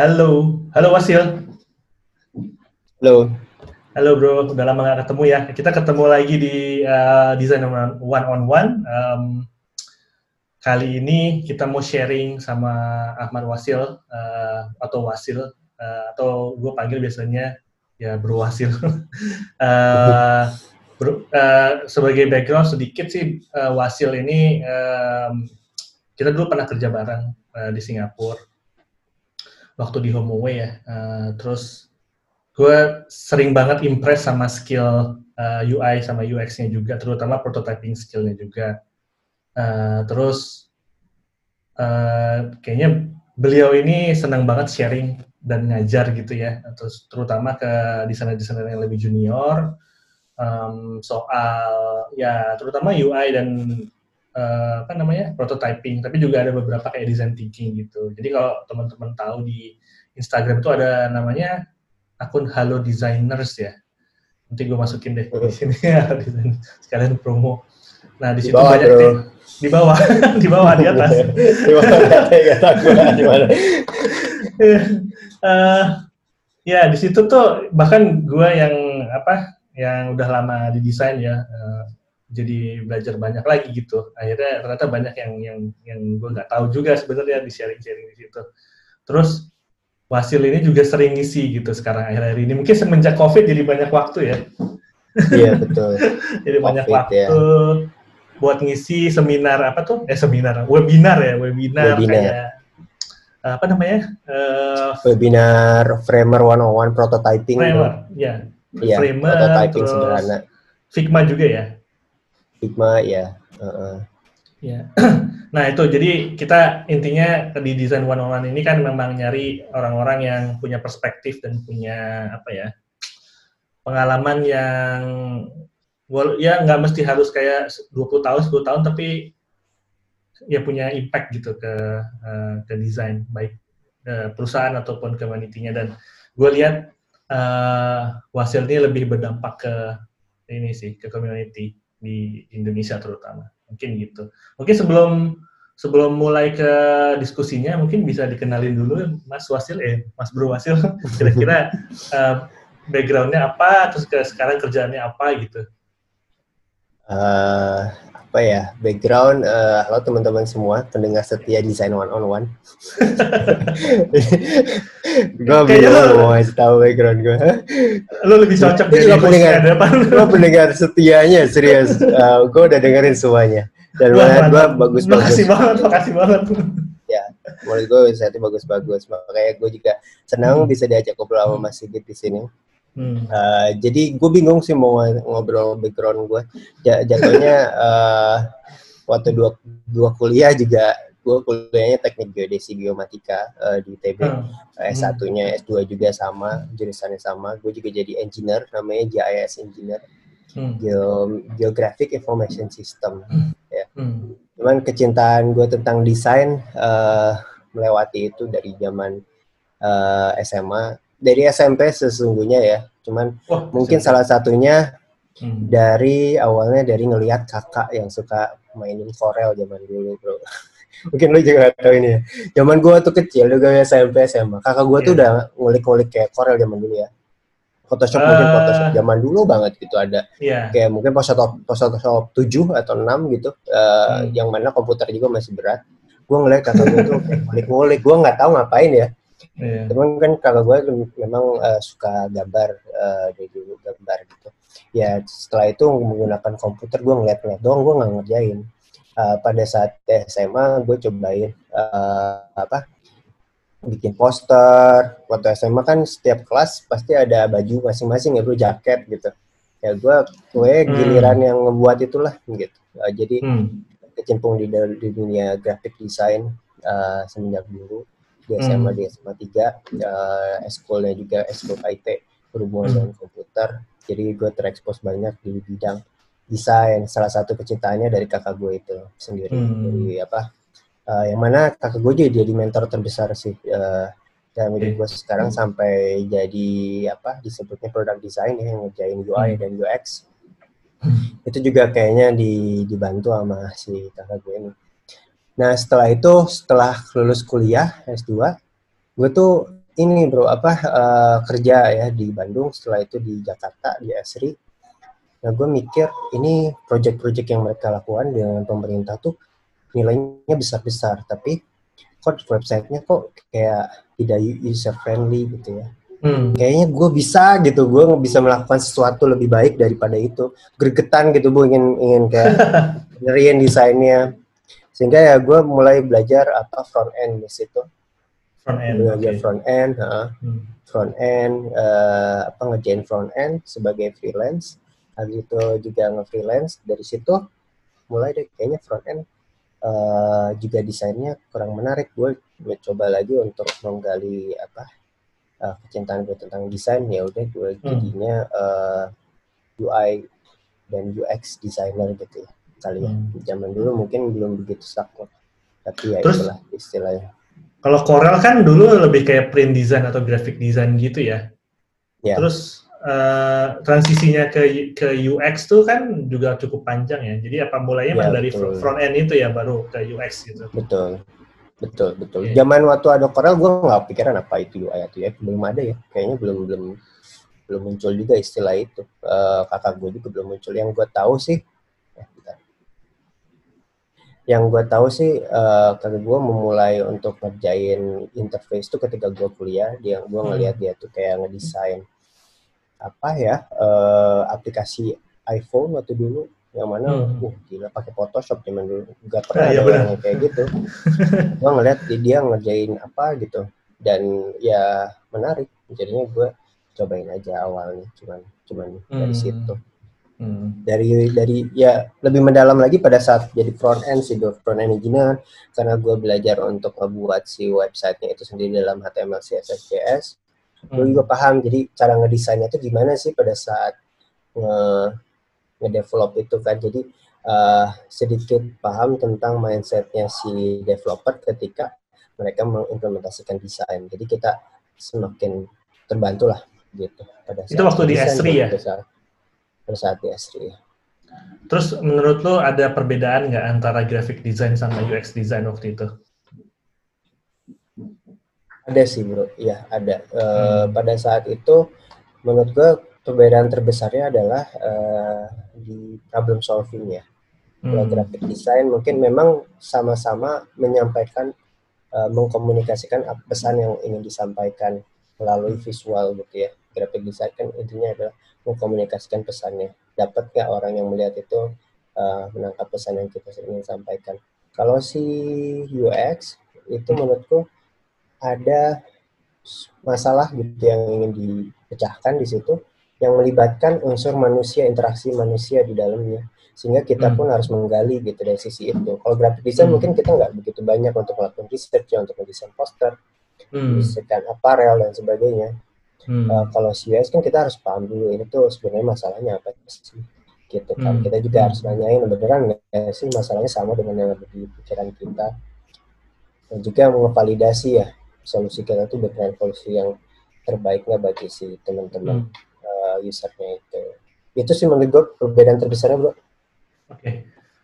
Halo, halo Wasil. Halo. Halo bro, udah lama gak ketemu ya. Kita ketemu lagi di uh, Design One on One. Um, kali ini kita mau sharing sama Ahmad Wasil uh, atau Wasil uh, atau gue panggil biasanya ya Bro Wasil. uh, bro, uh, sebagai background sedikit sih uh, Wasil ini um, kita dulu pernah kerja bareng uh, di Singapura waktu di HomeAway ya. Uh, terus gue sering banget impress sama skill uh, eh, UI sama UX-nya juga, terutama prototyping skill-nya juga. Uh, terus uh, kayaknya beliau ini senang banget sharing dan ngajar gitu ya, terus terutama ke desainer-desainer yang lebih junior um, soal ya terutama UI dan uh, apa namanya prototyping, tapi juga ada beberapa kayak design thinking gitu. Jadi kalau teman-teman tahu di Instagram itu ada namanya akun Halo Designers ya. Nanti gue masukin deh di sini ya, sekalian promo. Nah di situ banyak bro. di bawah, di bawah di atas. di bawah di mana? uh, ya di situ tuh bahkan gue yang apa yang udah lama di desain ya uh, jadi belajar banyak lagi gitu. Akhirnya ternyata banyak yang yang yang gue nggak tahu juga sebenarnya di sharing-sharing di situ. Terus Wasil ini juga sering ngisi gitu sekarang akhir-akhir ini. Mungkin semenjak COVID jadi banyak waktu ya. Iya betul. jadi COVID, banyak waktu ya. buat ngisi seminar apa tuh? Eh seminar, webinar ya, webinar, webinar. kayak apa namanya? Uh, webinar Framer 101 prototyping. Framer, ya. Iya, Framer, prototyping sederhana. Figma juga ya. Figma ya. Uh. Ya. Nah itu jadi kita intinya di desain one on one ini kan memang nyari orang-orang yang punya perspektif dan punya apa ya pengalaman yang ya nggak mesti harus kayak 20 tahun 10 tahun tapi ya punya impact gitu ke uh, ke desain baik uh, perusahaan ataupun community-nya dan gue lihat uh, Wasil ini lebih berdampak ke ini sih ke community di Indonesia terutama. Mungkin gitu. Mungkin sebelum sebelum mulai ke diskusinya mungkin bisa dikenalin dulu Mas Wasil eh Mas Bro Wasil. Kira-kira uh, backgroundnya apa terus ke sekarang kerjaannya apa gitu? Uh, apa ya background uh, halo teman-teman semua pendengar setia desain one on one gue bingung mau ngasih tahu background gue lo lebih cocok jadi pendengar gue pendengar setianya serius. Uh, gue udah dengerin semuanya. Dan menurut gue bagus bagus makasih banget makasih banget. Ya menurut gue itu bagus bagus makanya gue juga senang hmm. bisa diajak ngobrol sama Mas Sigit di sini Hmm. Uh, jadi gue bingung sih mau ngobrol background gue. Jatuhnya uh, waktu dua, dua kuliah juga gue kuliahnya teknik geodesi biomatika uh, di ITB. Hmm. S1-nya, S2 juga sama, jurusannya sama. Gue juga jadi engineer, namanya GIS engineer. Hmm. Geo, Geographic Information System. Hmm. Ya. Hmm. Cuman kecintaan gue tentang desain uh, melewati itu dari zaman uh, SMA dari SMP sesungguhnya ya. Cuman oh, mungkin SMP. salah satunya hmm. dari awalnya dari ngelihat kakak yang suka mainin Corel zaman dulu, bro. mungkin lu juga tahu ini ya. Zaman gua tuh kecil juga SMP SMA. Kakak gua yeah. tuh iya. udah ngulik-ngulik kayak Corel zaman dulu ya. Photoshop uh, mungkin ah. Photoshop zaman dulu banget gitu ada. Yeah. Kayak mungkin Photoshop Photoshop 7 atau 6 gitu. Uh, hmm. yang mana komputer juga masih berat. Gua ngeliat kakak gua tuh ngulik-ngulik, gua nggak tahu ngapain ya Yeah. Cuman kan kalau gue memang uh, suka gambar uh, dari dulu gambar gitu. Ya setelah itu menggunakan komputer gue ngeliat-ngeliat doang gue nggak ngerjain. Uh, pada saat SMA gue cobain uh, apa bikin poster. Waktu SMA kan setiap kelas pasti ada baju masing-masing ya bro jaket gitu. Ya gue gue hmm. giliran yang ngebuat itulah gitu. Uh, jadi hmm. kecimpung di, di dunia graphic design uh, semenjak dulu di SMA hmm. di SMA 3 uh, eskulnya juga eskul IT berhubungan hmm. dengan komputer jadi gue terekspos banyak di bidang desain salah satu kecintaannya dari kakak gue itu sendiri hmm. dari apa uh, yang mana kakak gue jadi jadi mentor terbesar sih uh, dalam hidup gue sekarang sampai jadi apa disebutnya product design ya yang ngerjain UI hmm. dan UX hmm. itu juga kayaknya di, dibantu sama si kakak gue ini Nah setelah itu, setelah lulus kuliah S2, gue tuh ini bro apa uh, kerja ya di Bandung setelah itu di Jakarta di Esri nah gue mikir ini project-project yang mereka lakukan dengan pemerintah tuh nilainya besar-besar tapi kok websitenya kok kayak tidak user friendly gitu ya. Hmm. kayaknya gue bisa gitu gue bisa melakukan sesuatu lebih baik daripada itu. Gregetan gitu gue ingin ingin kayak ngeriin desainnya sehingga ya gue mulai belajar apa front end di situ. Front end belajar okay. front end uh, hmm. front end uh, apa ngerjain front end sebagai freelance. Habis itu juga nge-freelance. Dari situ mulai deh kayaknya front end uh, juga desainnya kurang menarik. Gue coba lagi untuk menggali apa uh, kecintaan gue tentang desain. Ya udah gue hmm. jadinya uh, UI dan UX designer gitu ya kali ya hmm. zaman dulu mungkin belum begitu sakit tapi ya Terus, itulah istilahnya kalau Corel kan dulu lebih kayak print design atau graphic design gitu ya. ya. Terus uh, transisinya ke ke UX tuh kan juga cukup panjang ya. Jadi apa mulainya ya, dari front end itu ya baru ke UX gitu. Betul. Betul, betul. Yeah. Zaman waktu ada Corel gue nggak pikiran apa itu UI atau UX belum ada ya. Kayaknya belum belum belum muncul juga istilah itu. Uh, kakak gue juga belum muncul. Yang gue tahu sih yang gue tahu sih uh, kalau gue memulai untuk ngerjain interface itu ketika gue kuliah. Dia gue hmm. ngelihat dia tuh kayak ngedesain apa ya uh, aplikasi iPhone waktu dulu. Yang mana hmm. uh gila pakai Photoshop zaman dulu. Gak pernah ya, ada yang kayak gitu. Gue ngeliat dia ngerjain apa gitu. Dan ya menarik. Jadinya gue cobain aja awalnya cuman cuman hmm. dari situ Hmm. Dari dari ya lebih mendalam lagi pada saat jadi front end sih front end engineer karena gue belajar untuk membuat si websitenya itu sendiri dalam HTML, CSS, JS. Hmm. Gue juga paham jadi cara ngedesainnya itu gimana sih pada saat nge ngedevelop itu kan. Jadi uh, sedikit paham tentang mindsetnya si developer ketika mereka mengimplementasikan desain. Jadi kita semakin terbantu lah gitu pada saat itu waktu di S3 ya pada saat di S3. Terus menurut lo ada perbedaan nggak antara graphic design sama UX design waktu itu? Ada sih bro, iya ada. E, hmm. Pada saat itu menurut gue perbedaan terbesarnya adalah e, di problem solving ya. Hmm. Kalau graphic design mungkin memang sama-sama menyampaikan, e, mengkomunikasikan pesan yang ingin disampaikan melalui visual gitu ya. Graphic design kan intinya adalah mengkomunikasikan pesannya. Dapat nggak orang yang melihat itu uh, menangkap pesan yang kita ingin sampaikan. Kalau si UX itu menurutku ada masalah gitu yang ingin dipecahkan di situ yang melibatkan unsur manusia, interaksi manusia di dalamnya. Sehingga kita hmm. pun harus menggali gitu dari sisi itu. Kalau graphic design hmm. mungkin kita nggak begitu banyak untuk melakukan research ya, untuk mendesain poster, hmm. mendesain apparel dan sebagainya. Hmm. Uh, kalau CUS kan kita harus paham dulu ini tuh sebenarnya masalahnya apa sih gitu kan. Hmm. Kita juga harus nanyain beneran nggak sih masalahnya sama dengan yang ada di pikiran kita. Dan juga mengevalidasi ya solusi kita tuh beneran solusi yang terbaiknya bagi si teman-teman hmm. uh, usernya itu. Itu sih menurut gue perbedaan terbesarnya bro. Oke. Okay.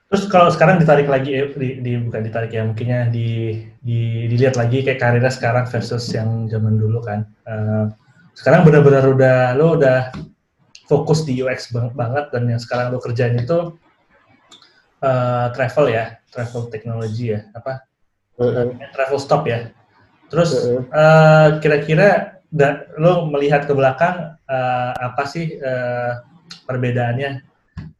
Terus kalau sekarang ditarik lagi, eh, di, di bukan ditarik ya, mungkinnya di, di, dilihat lagi kayak karirnya sekarang versus yang zaman dulu kan. Uh, sekarang benar-benar udah lo udah fokus di UX banget dan yang sekarang lo kerjain itu uh, travel ya, travel technology ya, apa? Uh-huh. travel stop ya. Terus uh, kira-kira da, lo melihat ke belakang uh, apa sih uh, perbedaannya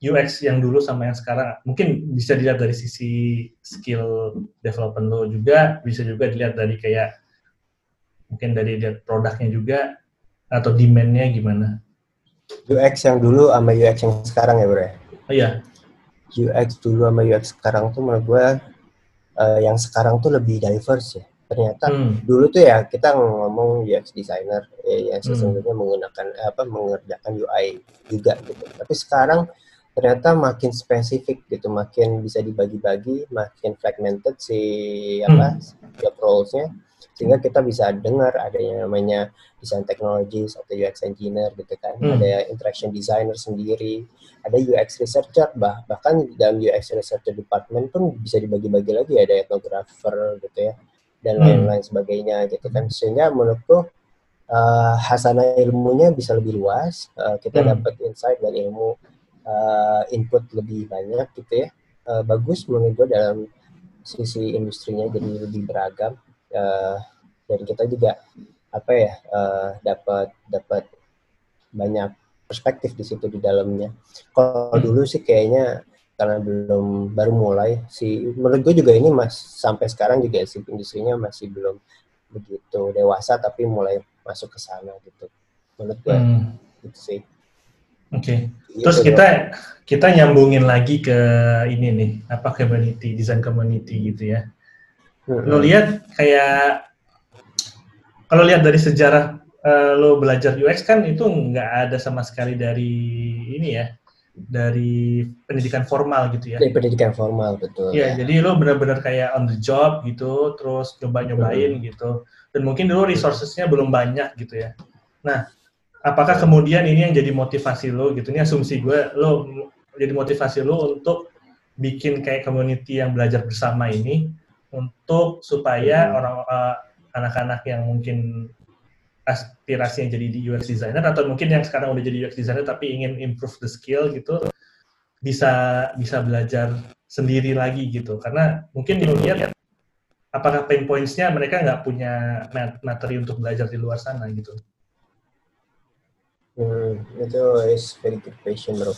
UX yang dulu sama yang sekarang? Mungkin bisa dilihat dari sisi skill development lo juga, bisa juga dilihat dari kayak mungkin dari lihat produknya juga atau demand-nya gimana? UX yang dulu sama UX yang sekarang ya bro ya? Oh iya. UX dulu sama UX sekarang tuh menurut gue uh, yang sekarang tuh lebih diverse ya. Ternyata hmm. dulu tuh ya kita ngomong UX designer ya, yang hmm. sesungguhnya hmm. menggunakan apa mengerjakan UI juga gitu. Tapi sekarang ternyata makin spesifik gitu, makin bisa dibagi-bagi, makin fragmented si apa hmm. job roles-nya sehingga kita bisa dengar ada yang namanya design technologies atau UX engineer gitu kan hmm. ada interaction designer sendiri ada UX researcher bah bahkan dalam UX researcher department pun bisa dibagi-bagi lagi ada ethnographer gitu ya dan hmm. lain-lain sebagainya gitu kan sehingga menurutku uh, hasanah ilmunya bisa lebih luas, uh, kita hmm. dapat insight dan ilmu uh, input lebih banyak gitu ya. Uh, bagus menurut gue dalam sisi industrinya jadi lebih beragam uh, dan kita juga apa ya uh, dapat dapat banyak perspektif di situ di dalamnya. Kalau dulu sih kayaknya karena belum baru mulai si menurut gue juga ini mas sampai sekarang juga si industrinya masih belum begitu dewasa tapi mulai masuk ke sana gitu menurut gue hmm. gitu sih oke okay. Gitu terus kita kita nyambungin lagi ke ini nih apa community design community gitu ya hmm. lo lihat kayak kalau lihat dari sejarah uh, lo belajar UX kan itu nggak ada sama sekali dari ini ya dari pendidikan formal gitu ya. Dari pendidikan formal betul. Iya, ya. jadi lo benar-benar kayak on the job gitu, terus coba-nyobain hmm. gitu. Dan mungkin dulu resourcesnya belum banyak gitu ya. Nah, apakah kemudian ini yang jadi motivasi lo gitu? Ini asumsi gue, lo jadi motivasi lo untuk bikin kayak community yang belajar bersama ini untuk supaya hmm. orang uh, anak-anak yang mungkin aspirasi yang jadi di UX designer atau mungkin yang sekarang udah jadi UX designer tapi ingin improve the skill gitu bisa bisa belajar sendiri lagi gitu karena mungkin dilihat apakah pain points-nya mereka nggak punya materi untuk belajar di luar sana gitu. Hmm, itu is very good question bro.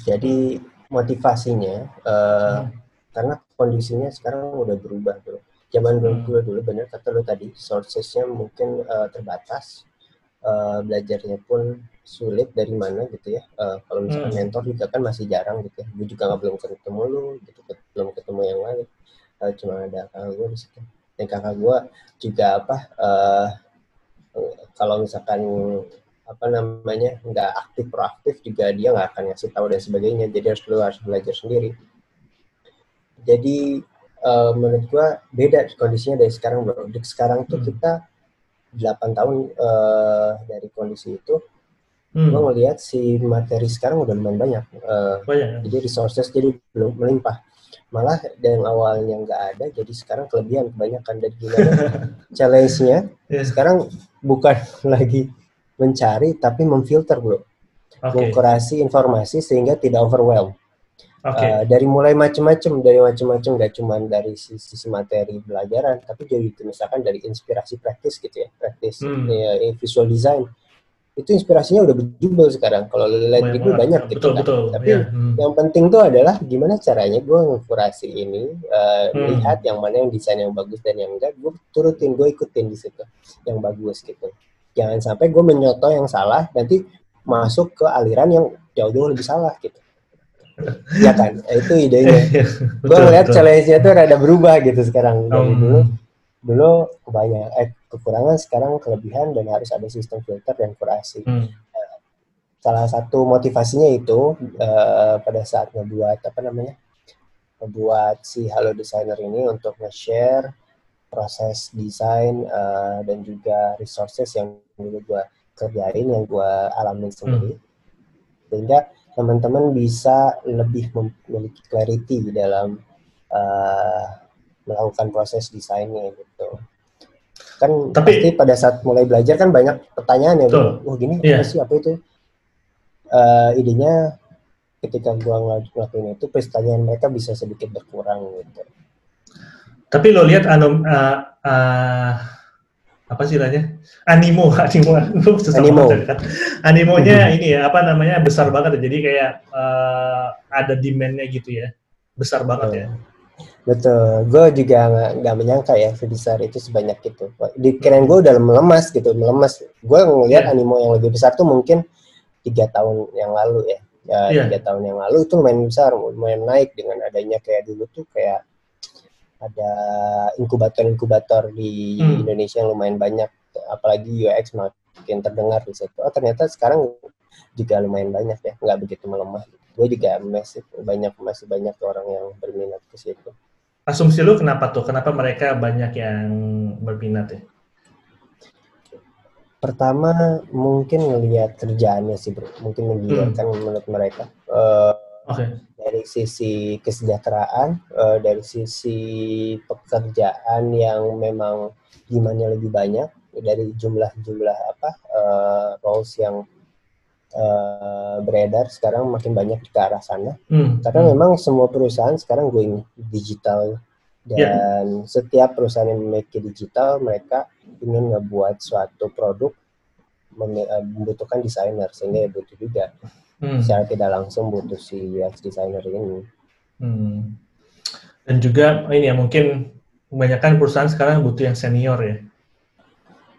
Jadi motivasinya uh, hmm. karena kondisinya sekarang udah berubah bro zaman dulu hmm. dulu benar kata lo tadi sourcesnya mungkin uh, terbatas uh, belajarnya pun sulit dari mana gitu ya. Uh, kalau misalnya hmm. mentor juga kan masih jarang gitu ya. Gue juga nggak belum ketemu lo gitu belum ketemu yang lain. Uh, cuma ada kakak gue di situ. Dan kakak gue juga apa uh, kalau misalkan apa namanya nggak aktif proaktif juga dia nggak akan ngasih tahu dan sebagainya. Jadi harus harus belajar sendiri jadi uh, menurut gua beda kondisinya dari sekarang bro. Di sekarang tuh hmm. kita 8 tahun uh, dari kondisi itu, hmm. gua ngelihat si materi sekarang udah lumayan banyak. Uh, banyak ya? Jadi resources jadi belum melimpah. Malah yang awalnya nggak ada, jadi sekarang kelebihan kebanyakan dari gimana challenge-nya. Yeah. Sekarang bukan lagi mencari, tapi memfilter bro. Okay. Mengkurasi informasi sehingga tidak overwhelm. Okay. Uh, dari mulai macam-macam, dari macam-macam gak cuma dari sisi, sisi materi belajaran, tapi juga gitu, misalkan dari inspirasi praktis gitu ya, praktis hmm. ya, visual design. Itu inspirasinya udah berjubel sekarang. Kalau lihat itu banyak gitu betul, kan. Betul, tapi yeah. hmm. yang penting tuh adalah gimana caranya gue ngkurasi ini, uh, hmm. lihat yang mana yang desain yang bagus dan yang enggak, gue turutin, gue ikutin di situ yang bagus gitu. Jangan sampai gue menyoto yang salah, nanti masuk ke aliran yang jauh-jauh lebih salah gitu ya kan itu idenya iya, gue ngeliat challenge-nya tuh rada berubah gitu sekarang dari um. dulu dulu kebanyakan eh kekurangan sekarang kelebihan dan harus ada sistem filter dan kurasi hmm. uh, salah satu motivasinya itu uh, pada saat ngebuat apa namanya ngebuat si Halo Designer ini untuk nge-share proses desain uh, dan juga resources yang dulu gue kerjain yang gue alamin sendiri hmm. sehingga teman-teman bisa lebih memiliki clarity dalam uh, melakukan proses desainnya gitu. Kan Tapi, pasti pada saat mulai belajar kan banyak pertanyaan ya, oh gini yeah. apa sih apa itu? Uh, idenya ketika gua ngelakuin itu pertanyaan mereka bisa sedikit berkurang gitu. Tapi lo lihat anom uh, uh, apa sih namanya animo animo. Animo. kan? Animonya hmm. ini ya apa namanya besar banget. Jadi kayak uh, ada demandnya gitu ya. Besar banget hmm. ya betul. Gue juga nggak menyangka ya sebesar itu sebanyak itu. Di keren gue udah melemas gitu melemas. Gue ngelihat yeah. animo yang lebih besar tuh mungkin tiga tahun yang lalu ya. Ya yeah. tiga tahun yang lalu itu lumayan besar lumayan naik dengan adanya kayak dulu tuh kayak ada inkubator-inkubator di hmm. Indonesia yang lumayan banyak, apalagi UX makin terdengar di situ. Oh ternyata sekarang juga lumayan banyak ya, nggak begitu melemah. Gue juga masih banyak masih banyak orang yang berminat ke situ. Asumsi lu kenapa tuh? Kenapa mereka banyak yang berminat ya? Pertama mungkin ngelihat kerjaannya sih bro, mungkin menggiurkan hmm. menurut mereka. Uh, Okay. Dari sisi kesejahteraan, uh, dari sisi pekerjaan yang memang gimana lebih banyak, dari jumlah-jumlah apa uh, roles yang uh, beredar sekarang makin banyak ke arah sana. Hmm. Karena hmm. memang semua perusahaan sekarang going digital ya. dan yeah. setiap perusahaan yang memiliki digital mereka ingin ngebuat suatu produk membutuhkan desainer sehingga ya butuh juga hmm. secara tidak langsung butuh si UX designer ini. Hmm. Dan juga ini ya mungkin kebanyakan perusahaan sekarang butuh yang senior ya.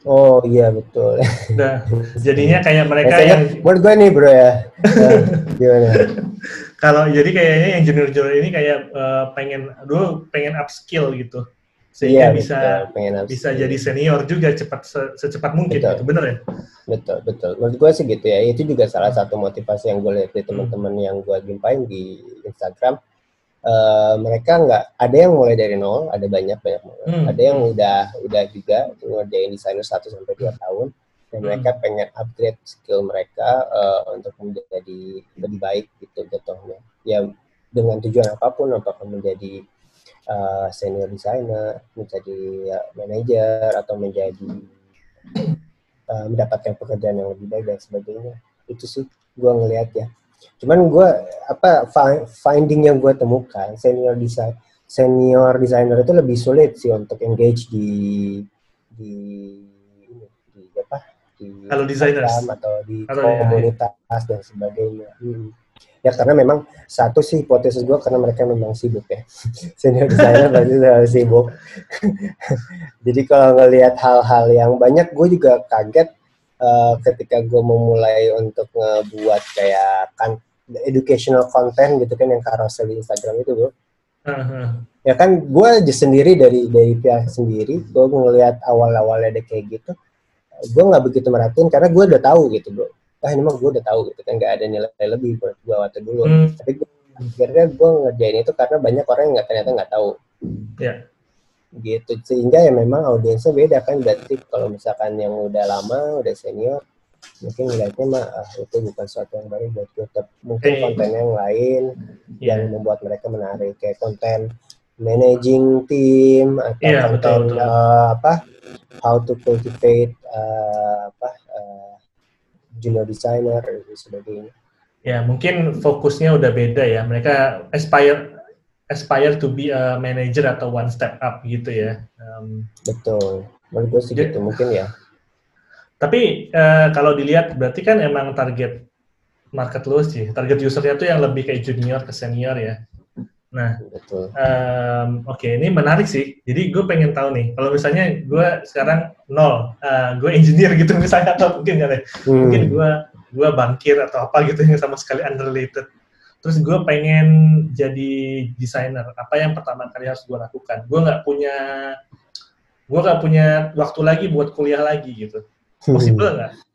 Oh iya betul. Nah, jadinya kayak mereka Biasanya, yang buat gue nih bro ya. Nah, gimana? Kalau jadi kayaknya yang junior-junior ini kayak uh, pengen dulu pengen upskill gitu sehingga iya, bisa betul, bisa jadi senior juga cepat se, secepat mungkin betul. gitu bener ya? Betul betul. Menurut gue sih gitu ya. Itu juga salah satu motivasi yang gue lihat dari teman-teman hmm. yang gue jumpain di Instagram. Uh, mereka nggak ada yang mulai dari nol ada banyak banyak hmm. ada yang udah udah juga ngerjain desainer satu sampai dua tahun. Dan hmm. mereka pengen upgrade skill mereka uh, untuk menjadi lebih baik gitu jatuhnya. Ya dengan tujuan apa pun apakah menjadi uh, senior designer, menjadi uh, manager atau menjadi uh, mendapatkan pekerjaan yang lebih baik dan sebagainya. Itu sih gue ngelihat ya. Cuman gue apa finding yang gue temukan senior design senior designer itu lebih sulit sih untuk engage di di di apa di kalau desainer atau di atau ya, komunitas ya, ya. dan sebagainya. Hmm ya karena memang satu sih hipotesis gue karena mereka memang sibuk ya. Senior designer selalu sibuk. Jadi kalau ngelihat hal-hal yang banyak gue juga kaget uh, ketika gue memulai untuk ngebuat kayak kan educational content gitu kan yang carousel di Instagram itu bro uh-huh. ya kan gue aja sendiri dari dari pihak sendiri gue ngelihat awal-awalnya ada kayak gitu gue nggak begitu merhatiin karena gue udah tahu gitu bro ah ini mah gue udah tahu gitu kan nggak ada nilai lebih buat gue waktu dulu hmm. tapi gue, akhirnya gue ngerjain itu karena banyak orang yang nggak ternyata nggak tahu yeah. gitu sehingga ya memang audiensnya beda kan berarti kalau misalkan yang udah lama udah senior mungkin ngeliatnya mah ah, itu bukan sesuatu yang baru buat gue mungkin hey. konten yang lain yeah. yang membuat mereka menarik kayak konten managing team atau yeah, konten betul, betul. Uh, apa how to cultivate uh, apa uh, junior designer dan sebagainya. Ya, mungkin fokusnya udah beda ya. Mereka aspire aspire to be a manager atau one step up gitu ya. Um, Betul. Menurut gue sih gitu mungkin ya. Tapi uh, kalau dilihat berarti kan emang target market lu sih, target usernya tuh yang lebih kayak junior ke senior ya. Nah, Um, oke okay, ini menarik sih. Jadi gue pengen tahu nih, kalau misalnya gue sekarang nol, uh, gue engineer gitu misalnya atau mungkin ya, hmm. mungkin gue gue bankir atau apa gitu yang sama sekali unrelated. Terus gue pengen jadi desainer. Apa yang pertama kali harus gue lakukan? Gue nggak punya gue nggak punya waktu lagi buat kuliah lagi gitu. Possible nggak? Hmm.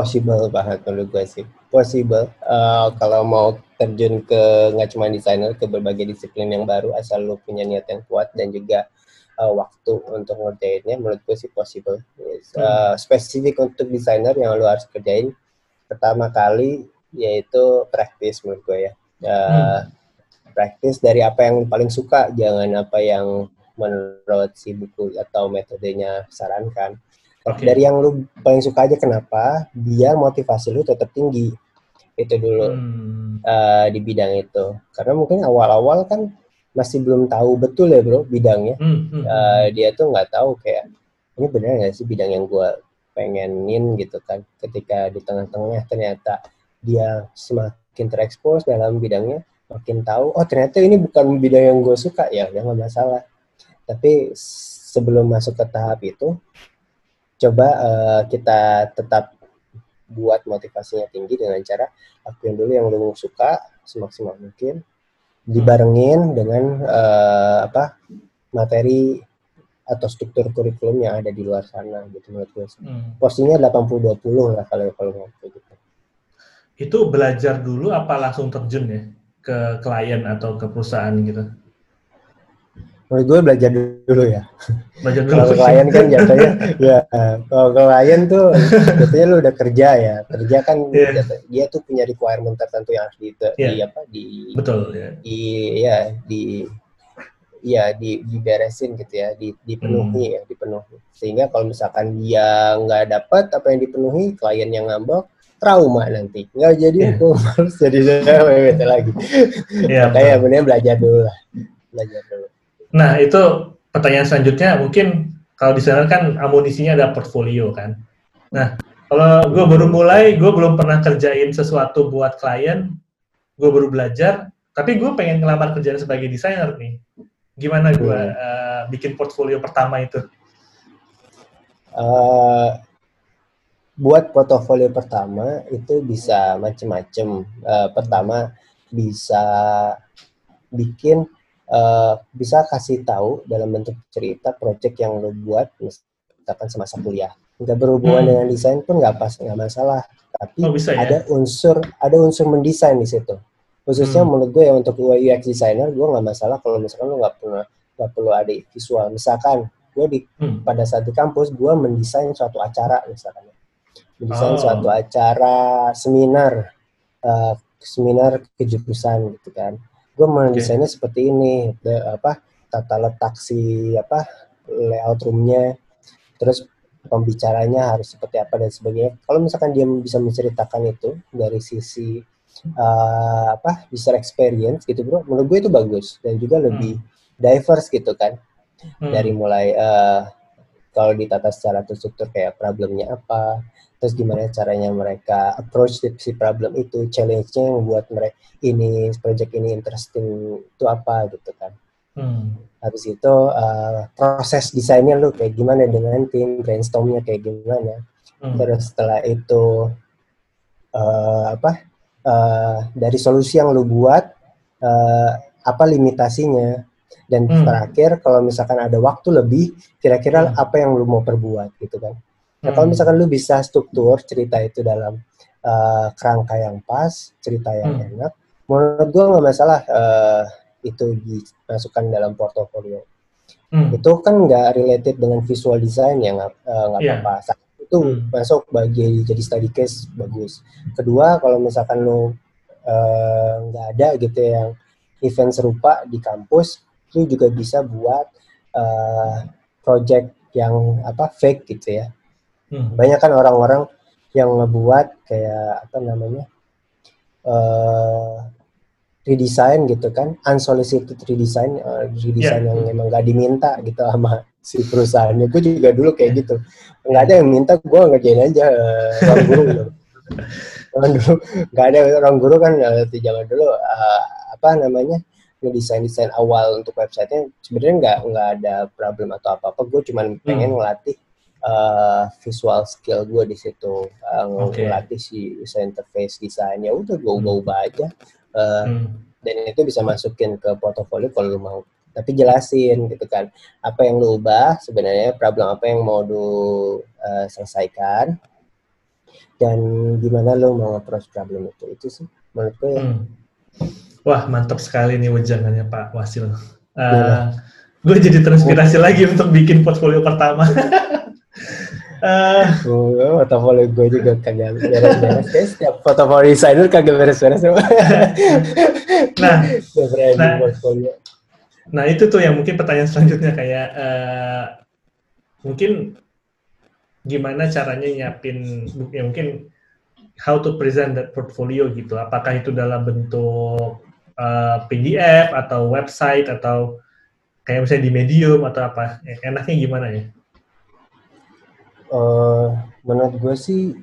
Possible banget menurut gue sih. Possible. Uh, kalau mau terjun ke nggak cuma desainer ke berbagai disiplin yang baru asal lu punya niat yang kuat dan juga uh, waktu untuk ngerjainnya menurut gue sih possible yes. uh, spesifik untuk desainer yang lu harus kerjain pertama kali yaitu praktis menurut gue ya uh, hmm. praktis dari apa yang paling suka jangan apa yang menurut si buku atau metodenya sarankan okay. dari yang lu paling suka aja kenapa? Biar motivasi lu tetap tinggi. Itu dulu hmm. uh, di bidang itu. Karena mungkin awal-awal kan masih belum tahu betul ya bro bidangnya. Hmm. uh, dia tuh nggak tahu kayak ini benar nggak sih bidang yang gue pengenin? Gitu kan. Ketika di tengah-tengah ternyata dia semakin terekspos dalam bidangnya makin tahu oh ternyata ini bukan bidang yang gue suka. Ya udah nggak masalah. Tapi sebelum masuk ke tahap itu coba uh, kita tetap buat motivasinya tinggi dengan cara lakuin dulu yang lu suka semaksimal mungkin dibarengin dengan uh, apa materi atau struktur kurikulum yang ada di luar sana gitu menurut gue. Hmm. Posisinya 80-20 lah kalau kalau mau gitu. Itu belajar dulu apa langsung terjun ya ke klien atau ke perusahaan gitu? Menurut gue belajar dulu ya. Belajar dulu. kalau klien kan jatuhnya ya kalau klien tuh jatuhnya lu udah kerja ya. Kerja kan yeah. jatuh, dia tuh punya requirement tertentu yang harus di, yeah. di apa di betul ya. Di ya di ya di, diberesin gitu ya, di, dipenuhi hmm. ya, dipenuhi. Sehingga kalau misalkan dia nggak dapat apa yang dipenuhi, klien yang ngambek, trauma nanti nggak jadi yeah. aku harus jadi WWT lagi yeah, makanya benar belajar dulu lah belajar dulu nah itu pertanyaan selanjutnya mungkin kalau di sana kan amunisinya ada portfolio kan nah kalau gue baru mulai gue belum pernah kerjain sesuatu buat klien gue baru belajar tapi gue pengen ngelamar kerjaan sebagai desainer nih gimana gue hmm. uh, bikin portfolio pertama itu uh, buat portofolio pertama itu bisa macem-macem. Uh, pertama bisa bikin uh, bisa kasih tahu dalam bentuk cerita project yang lo buat misalkan semasa kuliah. Nggak berhubungan hmm. dengan desain pun nggak pas nggak masalah. Tapi oh, bisa, ya? ada unsur ada unsur mendesain di situ. Khususnya hmm. menurut gue ya untuk UI UX designer gue nggak masalah kalau misalkan lo nggak pernah nggak perlu ada visual. Misalkan gue di hmm. pada saat di kampus gue mendesain suatu acara misalkan mendesain oh. suatu acara seminar uh, seminar kejurusan gitu kan gue mendesainnya okay. seperti ini the, apa tata letak si apa layout roomnya terus pembicaranya harus seperti apa dan sebagainya kalau misalkan dia bisa menceritakan itu dari sisi uh, apa user experience gitu bro menurut gue itu bagus dan juga lebih hmm. diverse gitu kan hmm. dari mulai uh, kalau ditata secara terstruktur kayak problemnya apa terus gimana caranya mereka approach si problem itu challenge-nya yang buat mereka ini project ini interesting itu apa gitu kan hmm. habis itu uh, proses desainnya lu kayak gimana dengan tim brainstormnya kayak gimana hmm. terus setelah itu uh, apa uh, dari solusi yang lu buat uh, apa limitasinya dan hmm. terakhir kalau misalkan ada waktu lebih kira-kira hmm. apa yang lu mau perbuat gitu kan Nah, kalau hmm. misalkan lu bisa struktur cerita itu dalam uh, kerangka yang pas, cerita yang hmm. enak, menurut gue nggak masalah uh, itu dimasukkan dalam portofolio. Hmm. Itu kan nggak related dengan visual design ya nggak uh, yeah. apa-apa. Itu hmm. masuk bagi jadi study case bagus. Kedua, kalau misalkan lu nggak uh, ada gitu yang event serupa di kampus, lu juga bisa buat uh, project yang apa fake gitu ya Hmm. Banyak kan orang-orang yang ngebuat kayak apa namanya uh, redesign gitu kan, unsolicited redesign, uh, redesign yeah. yang emang gak diminta gitu sama si perusahaannya. Gue juga dulu kayak gitu, nggak ada yang minta, gue ngerjain aja uh, orang guru gitu. Orang dulu nggak ada orang guru kan uh, di zaman dulu uh, apa namanya ngedesain desain awal untuk websitenya sebenarnya nggak nggak ada problem atau apa apa gue cuma pengen hmm. ngelatih uh, visual skill gue di situ uh, okay. ngelatih si user interface desain ya udah gue ubah ubah aja uh, hmm. dan itu bisa masukin ke portofolio kalau lu mau tapi jelasin gitu kan apa yang lu ubah sebenarnya problem apa yang mau lu uh, selesaikan dan gimana lu mau approach problem itu itu sih menurut gue ya. hmm. Wah mantap sekali nih wejangannya Pak Wasil uh, gue jadi terinspirasi oh. lagi untuk bikin portfolio pertama Uh, oh, portofolio gue juga kagak beres-beres. Setiap portofolio designer kagak beres-beres. nah, nah, nah, itu tuh yang mungkin pertanyaan selanjutnya kayak uh, mungkin gimana caranya nyiapin ya mungkin how to present that portfolio gitu. Apakah itu dalam bentuk uh, eh, PDF atau website atau kayak misalnya di Medium atau apa? Enaknya gimana ya? Uh, menurut gue sih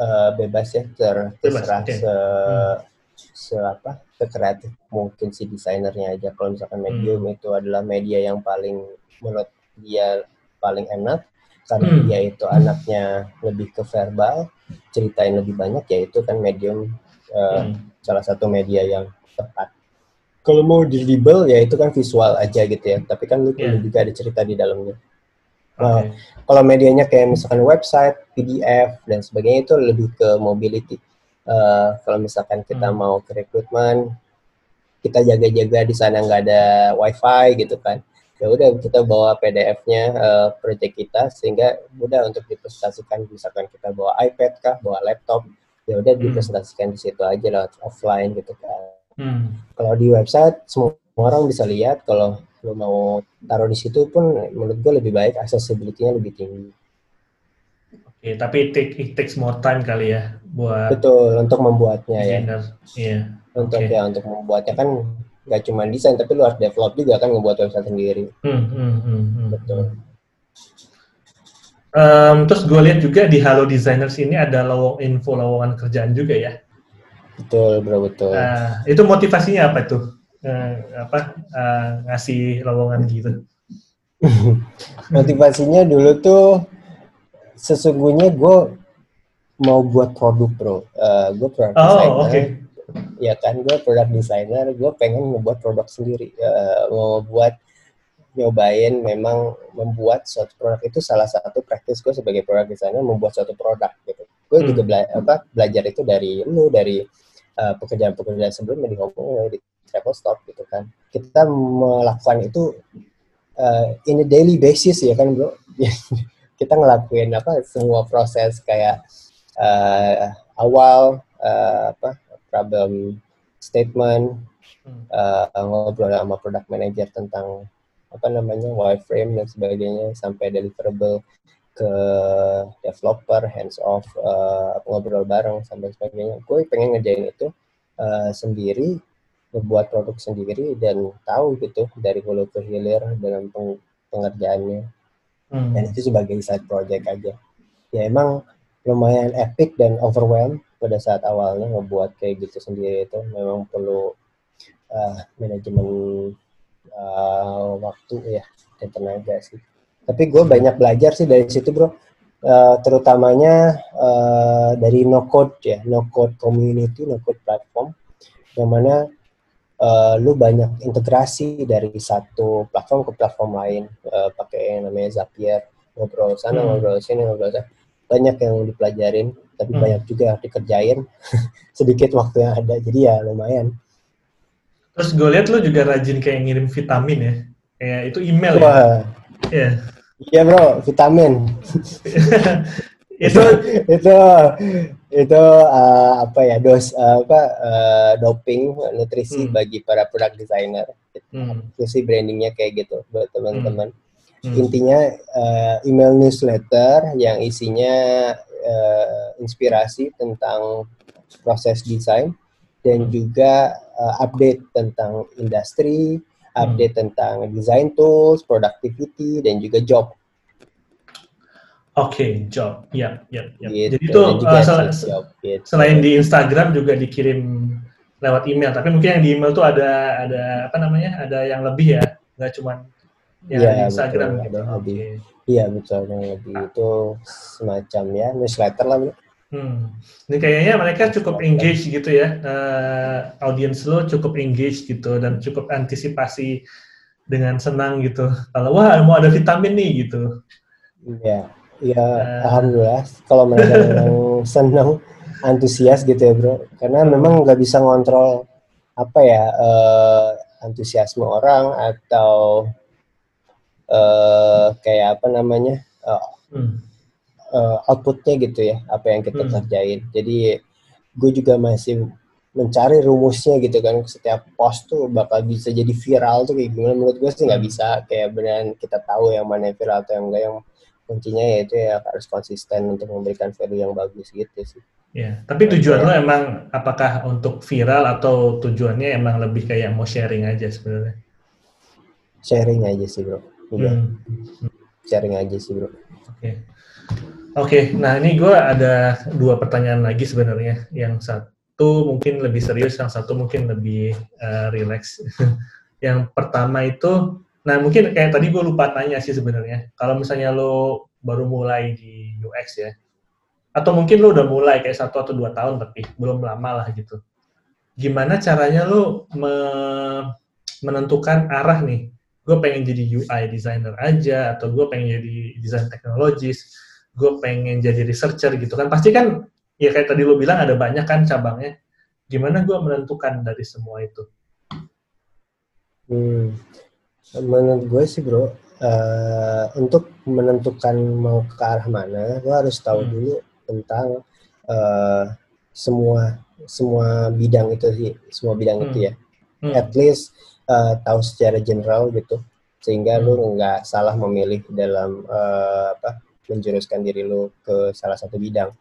uh, bebas ya ter terserah okay. se, hmm. se apa sekreatif mungkin si desainernya aja kalau misalkan medium hmm. itu adalah media yang paling menurut dia paling enak karena hmm. dia itu anaknya lebih ke verbal ceritain lebih banyak ya itu kan medium uh, hmm. salah satu media yang tepat kalau mau di ya itu kan visual aja gitu ya tapi kan lu yeah. juga ada cerita di dalamnya Okay. kalau medianya kayak misalkan website, PDF dan sebagainya itu lebih ke mobility. Uh, kalau misalkan kita hmm. mau ke rekrutmen, kita jaga-jaga di sana nggak ada wifi gitu kan. Ya udah kita bawa PDF-nya uh, eh, project kita sehingga mudah untuk dipresentasikan. Misalkan kita bawa iPad kah, bawa laptop, ya udah hmm. dipresentasikan di situ aja lewat offline gitu kan. Hmm. Kalau di website semua orang bisa lihat kalau lo mau taruh di situ pun menurut gue lebih baik accessibility-nya lebih tinggi. Oke, tapi it, take, it takes more time kali ya buat betul untuk membuatnya ya. Iya. Untuk okay. ya untuk membuatnya kan nggak cuma desain tapi lu harus develop juga kan ngebuat website sendiri. Hmm, hmm, hmm, hmm. Betul. Um, terus gue lihat juga di Halo Designers ini ada lowong info lowongan kerjaan juga ya. Betul, bro, betul. Uh, itu motivasinya apa tuh? Uh, apa uh, ngasih lowongan gitu? motivasinya dulu tuh sesungguhnya gue mau buat produk bro. Uh, gue produk oh, designer. Okay. Ya kan gue produk designer. Gue pengen membuat produk sendiri. Uh, mau buat nyobain memang membuat suatu produk itu salah satu praktis gue sebagai produk designer membuat suatu produk gitu. Gue hmm. juga bela apa, belajar itu dari lu dari uh, pekerjaan-pekerjaan sebelumnya di Hong Kong di travel stop gitu kan. Kita melakukan itu uh, in a daily basis ya kan bro. kita ngelakuin apa semua proses kayak uh, awal uh, apa problem statement uh, ngobrol sama product manager tentang apa namanya wireframe dan sebagainya sampai deliverable ke developer hands off uh, ngobrol bareng sampai sebagainya. Gue pengen ngerjain itu uh, sendiri membuat produk sendiri dan tahu gitu dari hulu ke hilir dalam pengerjaannya. Hmm. dan itu sebagai side project aja. Ya emang lumayan epic dan overwhelm pada saat awalnya ngebuat kayak gitu sendiri itu. Memang perlu uh, manajemen uh, waktu ya dan tenaga sih tapi gue banyak belajar sih dari situ bro uh, terutamanya uh, dari no code ya no code community no code platform yang mana uh, lu banyak integrasi dari satu platform ke platform lain uh, pakai yang namanya Zapier ngobrol sana hmm. ngobrol sini ngobrol sana banyak yang dipelajarin tapi hmm. banyak juga dikerjain sedikit waktu yang ada jadi ya lumayan terus gue lihat lu juga rajin kayak ngirim vitamin ya kayak itu email ya? Wah. ya yeah. Iya bro vitamin itu itu itu uh, apa ya dos uh, apa uh, doping nutrisi hmm. bagi para produk designer hmm. nutrisi brandingnya kayak gitu buat teman-teman hmm. hmm. intinya uh, email newsletter yang isinya uh, inspirasi tentang proses desain dan hmm. juga uh, update tentang industri update hmm. tentang design tools productivity dan juga job Oke, okay, job. Ya, ya, ya. Gitu. Jadi itu uh, sel job, gitu. selain di Instagram juga dikirim lewat email. Tapi mungkin yang di email tuh ada ada apa namanya? Ada yang lebih ya, nggak cuma yang ya, di Instagram betul, gitu. Ada okay. Iya betul, yang lebih itu semacam ya newsletter lah. Hmm. Ini kayaknya mereka cukup engage gitu ya, uh, audiens lo cukup engage gitu dan cukup antisipasi dengan senang gitu. Kalau wah mau ada vitamin nih gitu. Iya ya uh. alhamdulillah kalau mereka memang senang antusias gitu ya bro karena memang nggak bisa ngontrol apa ya uh, antusiasme orang atau uh, kayak apa namanya uh, hmm. Uh, outputnya gitu ya apa yang kita hmm. kerjain jadi gue juga masih mencari rumusnya gitu kan setiap post tuh bakal bisa jadi viral tuh kayak gimana menurut gue sih nggak hmm. bisa kayak beneran kita tahu yang mana yang viral atau yang enggak yang kuncinya yaitu ya harus konsisten untuk memberikan value yang bagus gitu sih. Ya, tapi tujuan lo emang apakah untuk viral atau tujuannya emang lebih kayak mau sharing aja sebenarnya? Sharing aja sih bro. Iya. Hmm. Sharing aja sih bro. Oke. Okay. Oke, okay, nah ini gue ada dua pertanyaan lagi sebenarnya. Yang satu mungkin lebih serius, yang satu mungkin lebih uh, relax. yang pertama itu Nah, mungkin kayak tadi gue lupa tanya sih sebenarnya. Kalau misalnya lo baru mulai di UX ya, atau mungkin lo udah mulai kayak satu atau dua tahun tapi belum lama lah gitu. Gimana caranya lo me menentukan arah nih? Gue pengen jadi UI designer aja, atau gue pengen jadi design technologist, gue pengen jadi researcher gitu kan. Pasti kan, ya kayak tadi lo bilang ada banyak kan cabangnya. Gimana gue menentukan dari semua itu? Hmm menurut gue sih bro uh, untuk menentukan mau ke arah mana lo harus tahu hmm. dulu tentang uh, semua semua bidang itu sih semua bidang hmm. itu ya hmm. at least uh, tahu secara general gitu sehingga hmm. lu nggak salah memilih dalam uh, apa menjuruskan diri lu ke salah satu bidang.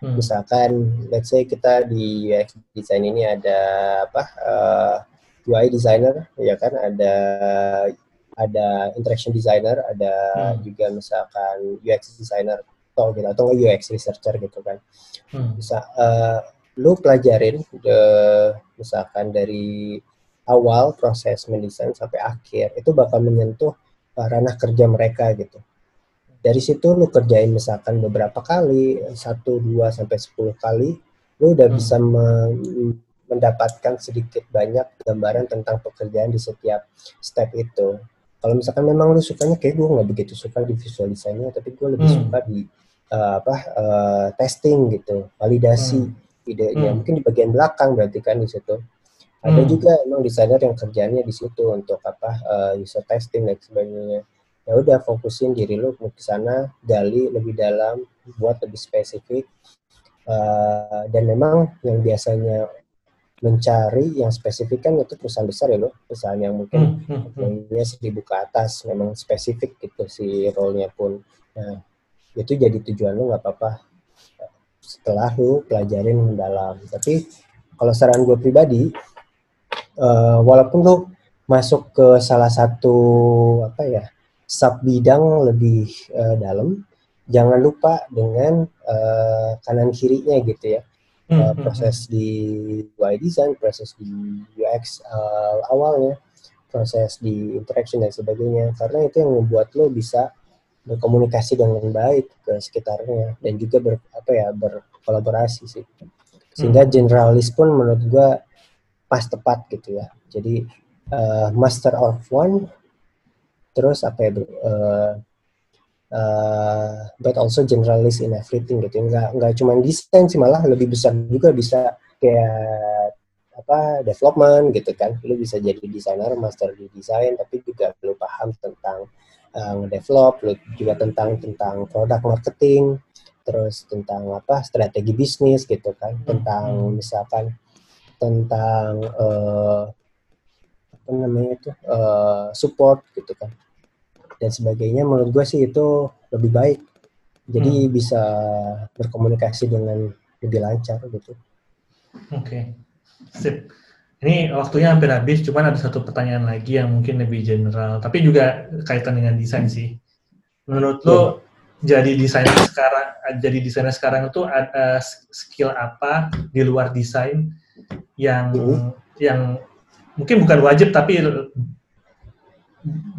Hmm. Misalkan, let's say kita di UX design ini ada apa uh, eh, UI designer, ya kan, ada ada interaction designer, ada hmm. juga misalkan UX designer atau gitu atau UX researcher gitu kan. Hmm. Bisa uh, lu pelajarin de, misalkan dari awal proses mendesain sampai akhir itu bakal menyentuh uh, ranah kerja mereka gitu. Dari situ lu kerjain misalkan beberapa kali, satu, dua sampai sepuluh kali, lu udah hmm. bisa me mendapatkan sedikit banyak gambaran tentang pekerjaan di setiap step itu. Kalau misalkan memang lu sukanya kayak gue nggak begitu suka di visual desainnya, tapi gue lebih hmm. suka di uh, apa uh, testing gitu, validasi hmm. idenya. Hmm. Mungkin di bagian belakang berarti kan di situ. Ada hmm. juga emang desainer yang kerjanya di situ untuk apa uh, user testing dan sebagainya. Ya udah fokusin diri lu ke sana, gali lebih dalam, buat lebih spesifik. Uh, dan memang yang biasanya mencari yang spesifik kan itu perusahaan besar ya loh, perusahaan yang mungkin hmm, hmm, hmm. seribu ke atas, memang spesifik gitu si role-nya pun. Nah, itu jadi tujuan lu nggak apa-apa setelah lu pelajarin mendalam. Tapi kalau saran gue pribadi, uh, walaupun lo masuk ke salah satu apa ya sub bidang lebih uh, dalam. Jangan lupa dengan uh, kanan kirinya gitu ya. Uh, proses di UI design proses di UX uh, awalnya proses di interaction dan sebagainya. Karena itu yang membuat lo bisa berkomunikasi dengan baik ke sekitarnya dan juga ber apa ya berkolaborasi sih. Sehingga generalis pun menurut gua pas tepat gitu ya. Jadi uh, master of one, terus apa ya, uh, uh, but also generalist in everything gitu. Enggak enggak cuma desain sih malah lebih besar juga bisa kayak apa development gitu kan. Lu bisa jadi desainer, master di desain, tapi juga lu paham tentang uh, develop, lu juga tentang tentang produk marketing, terus tentang apa strategi bisnis gitu kan, tentang hmm. misalkan tentang uh, apa namanya itu uh, support gitu kan dan sebagainya menurut gue sih itu lebih baik jadi hmm. bisa berkomunikasi dengan lebih lancar gitu oke okay. sip ini waktunya hampir habis cuman ada satu pertanyaan lagi yang mungkin lebih general tapi juga kaitan dengan desain sih menurut lo hmm. jadi desainer sekarang jadi desainer sekarang itu ada skill apa di luar desain yang uh. yang mungkin bukan wajib tapi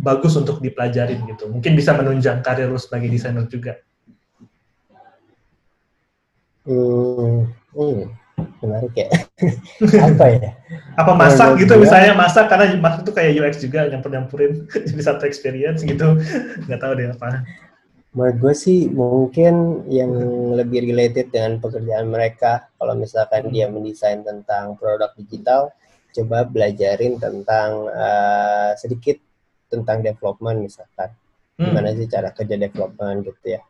bagus untuk dipelajarin gitu. Mungkin bisa menunjang karir lu sebagai desainer juga. Hmm, hmm menarik ya. Apa ya? Apa masak gitu gue... misalnya masak karena masak itu kayak UX juga nyampur-nyampurin jadi satu experience gitu. Nggak tahu deh apa menurut gue sih mungkin yang lebih related dengan pekerjaan mereka kalau misalkan dia mendesain tentang produk digital coba belajarin tentang uh, sedikit tentang development misalkan hmm. gimana sih cara kerja development gitu ya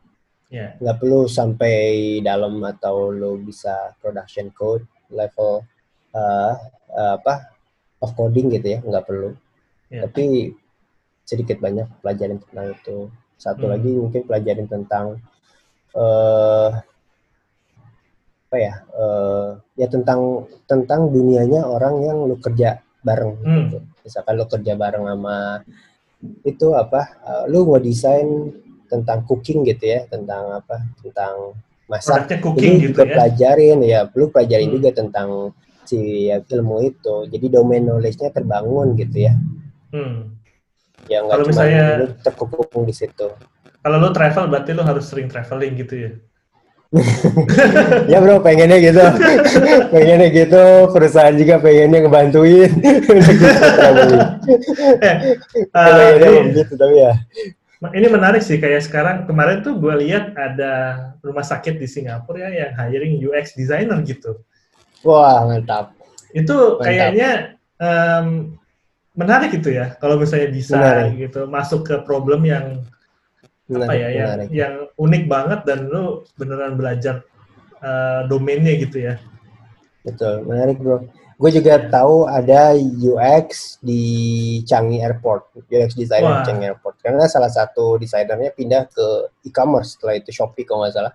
yeah. nggak perlu sampai dalam atau lo bisa production code level uh, uh, apa of coding gitu ya nggak perlu yeah. tapi sedikit banyak pelajaran tentang itu satu hmm. lagi mungkin pelajarin tentang uh, apa ya? Uh, ya tentang tentang dunianya orang yang lu kerja bareng hmm. gitu. Misalkan lu kerja bareng sama itu apa? Uh, lu mau desain tentang cooking gitu ya, tentang apa? Tentang masak. cooking Jadi gitu juga ya. pelajarin ya, lu pelajarin hmm. juga tentang si ya, ilmu itu. Jadi domain knowledge-nya terbangun gitu ya. Hmm ya nggak cuma misalnya, terkukung di situ kalau lo travel berarti lo harus sering traveling gitu ya ya bro pengennya gitu. Pengennya gitu perusahaan juga pengennya ngebantuin. Eh, uh, ini, gitu tapi ya. Ini menarik sih kayak sekarang kemarin tuh gue lihat ada rumah sakit di Singapura ya yang hiring UX designer gitu. Wah mantap. Itu mantap. kayaknya um, menarik gitu ya kalau misalnya bisa menarik. gitu masuk ke problem yang menarik, apa ya yang yang unik banget dan lu beneran belajar uh, domainnya gitu ya Betul, menarik bro. Gue juga tahu ada UX di Changi Airport, UX designer Wah. Changi Airport. Karena salah satu desainernya pindah ke e-commerce setelah itu Shopee kalau nggak salah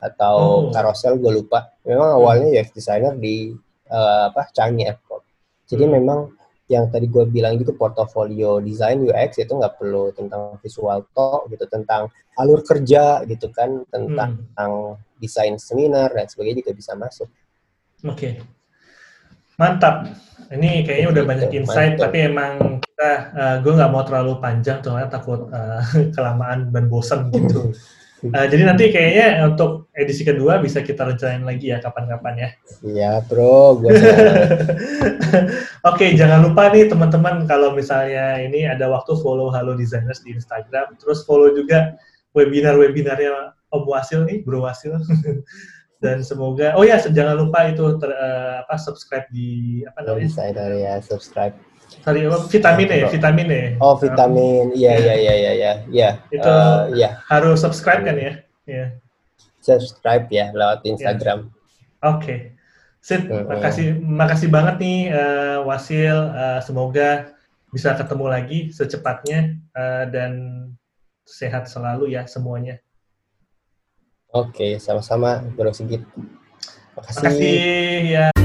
atau oh. Carousel gue lupa. Memang hmm. awalnya UX designer di uh, apa Changi Airport. Jadi hmm. memang yang tadi gue bilang gitu portofolio desain UX itu nggak perlu tentang visual talk gitu tentang alur kerja gitu kan tentang, hmm. tentang desain seminar dan sebagainya juga bisa masuk. Oke. Okay. Mantap. Ini kayaknya udah banyak insight, Mantap. tapi emang kita, uh, gue nggak mau terlalu panjang, soalnya takut uh, kelamaan dan bosan gitu. Uh, jadi nanti kayaknya untuk edisi kedua bisa kita rencanain lagi ya kapan-kapan ya. Iya bro. Oke okay, jangan lupa nih teman-teman kalau misalnya ini ada waktu follow Halo Designers di Instagram, terus follow juga webinar-webinarnya Om Wasil nih, Bro Wasil. dan semoga oh ya jangan lupa itu ter, uh, apa subscribe di apa namanya Insider ya subscribe apa? Vitamin ya vitamin ya oh vitamin. Iya iya. iya iya iya ya itu uh, ya harus subscribe kan ya? Ya subscribe ya lewat ya. Instagram. Oke. Okay. Sid, uh, makasih makasih banget nih uh, Wasil. Uh, semoga bisa ketemu lagi secepatnya uh, dan sehat selalu ya semuanya. Oke, sama-sama. Bro Sigit. Makasih. Makasih. Ya.